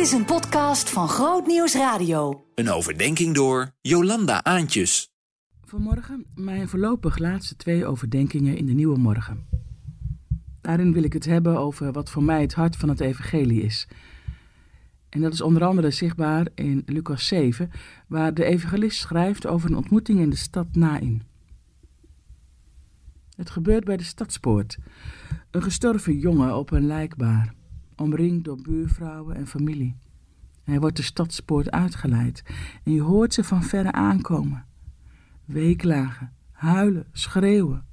Dit is een podcast van Groot Nieuws Radio. Een overdenking door Jolanda Aantjes. Vanmorgen mijn voorlopig laatste twee overdenkingen in de Nieuwe Morgen. Daarin wil ik het hebben over wat voor mij het hart van het Evangelie is. En dat is onder andere zichtbaar in Lucas 7, waar de evangelist schrijft over een ontmoeting in de stad Nain. Het gebeurt bij de stadspoort. Een gestorven jongen op een lijkbaar, omringd door buurvrouwen en familie. Hij wordt de stadspoort uitgeleid en je hoort ze van verre aankomen. Weeklagen, huilen, schreeuwen.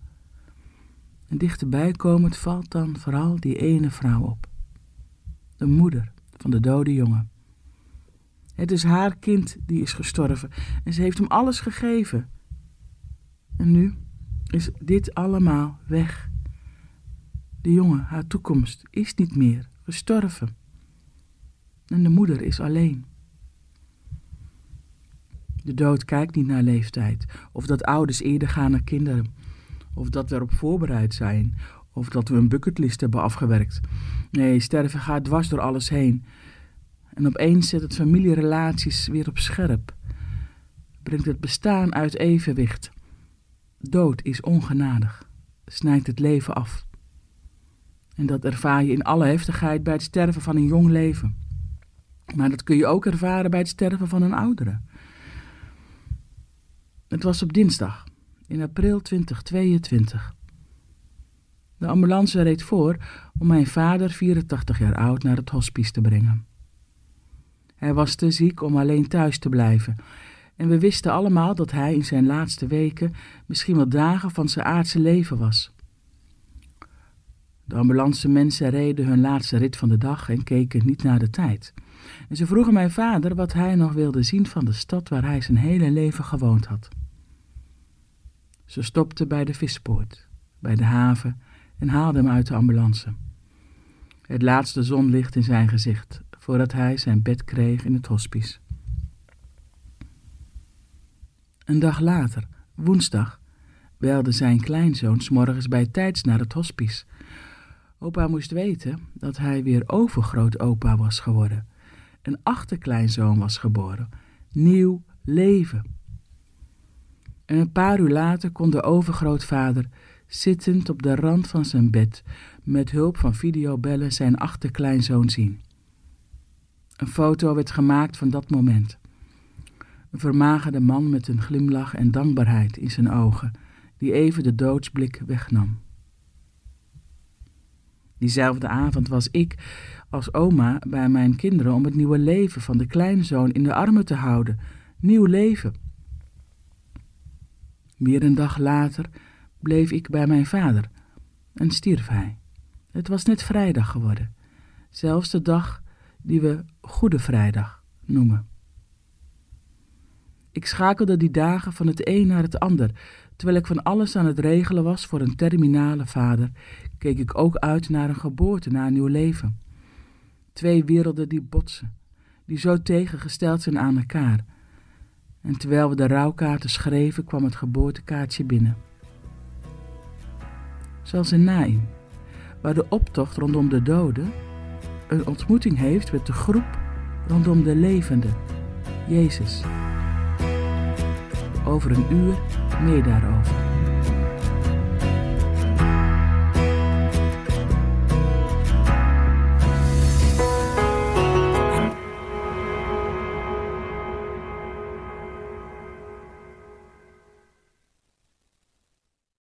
En dichterbij komend valt dan vooral die ene vrouw op. De moeder van de dode jongen. Het is haar kind die is gestorven en ze heeft hem alles gegeven. En nu is dit allemaal weg. De jongen, haar toekomst, is niet meer gestorven. En de moeder is alleen. De dood kijkt niet naar leeftijd, of dat ouders eerder gaan naar kinderen, of dat we erop voorbereid zijn, of dat we een bucketlist hebben afgewerkt. Nee, sterven gaat dwars door alles heen. En opeens zet het familierelaties weer op scherp. Brengt het bestaan uit evenwicht. Dood is ongenadig, snijdt het leven af. En dat ervaar je in alle heftigheid bij het sterven van een jong leven. Maar dat kun je ook ervaren bij het sterven van een oudere. Het was op dinsdag, in april 2022. De ambulance reed voor om mijn vader, 84 jaar oud, naar het hospice te brengen. Hij was te ziek om alleen thuis te blijven. En we wisten allemaal dat hij in zijn laatste weken, misschien wel dagen van zijn aardse leven was. De ambulance mensen reden hun laatste rit van de dag en keken niet naar de tijd. En ze vroegen mijn vader wat hij nog wilde zien van de stad waar hij zijn hele leven gewoond had. Ze stopten bij de vispoort, bij de haven en haalden hem uit de ambulance. Het laatste zonlicht in zijn gezicht, voordat hij zijn bed kreeg in het hospice. Een dag later, woensdag, belde zijn kleinzoon s morgens bij tijds naar het hospice. Opa moest weten dat hij weer overgrootopa was geworden. Een achterkleinzoon was geboren. Nieuw leven. En een paar uur later kon de overgrootvader, zittend op de rand van zijn bed, met hulp van videobellen zijn achterkleinzoon zien. Een foto werd gemaakt van dat moment. Een vermagerde man met een glimlach en dankbaarheid in zijn ogen, die even de doodsblik wegnam. Diezelfde avond was ik als oma bij mijn kinderen om het nieuwe leven van de kleinzoon in de armen te houden. Nieuw leven. Weer een dag later bleef ik bij mijn vader en stierf hij. Het was net vrijdag geworden, zelfs de dag die we Goede Vrijdag noemen. Ik schakelde die dagen van het een naar het ander. Terwijl ik van alles aan het regelen was voor een terminale vader, keek ik ook uit naar een geboorte, naar een nieuw leven. Twee werelden die botsen, die zo tegengesteld zijn aan elkaar. En terwijl we de rouwkaarten schreven, kwam het geboortekaartje binnen. Zoals in Naim, waar de optocht rondom de doden een ontmoeting heeft met de groep rondom de levende, Jezus. Over een uur meer daarover.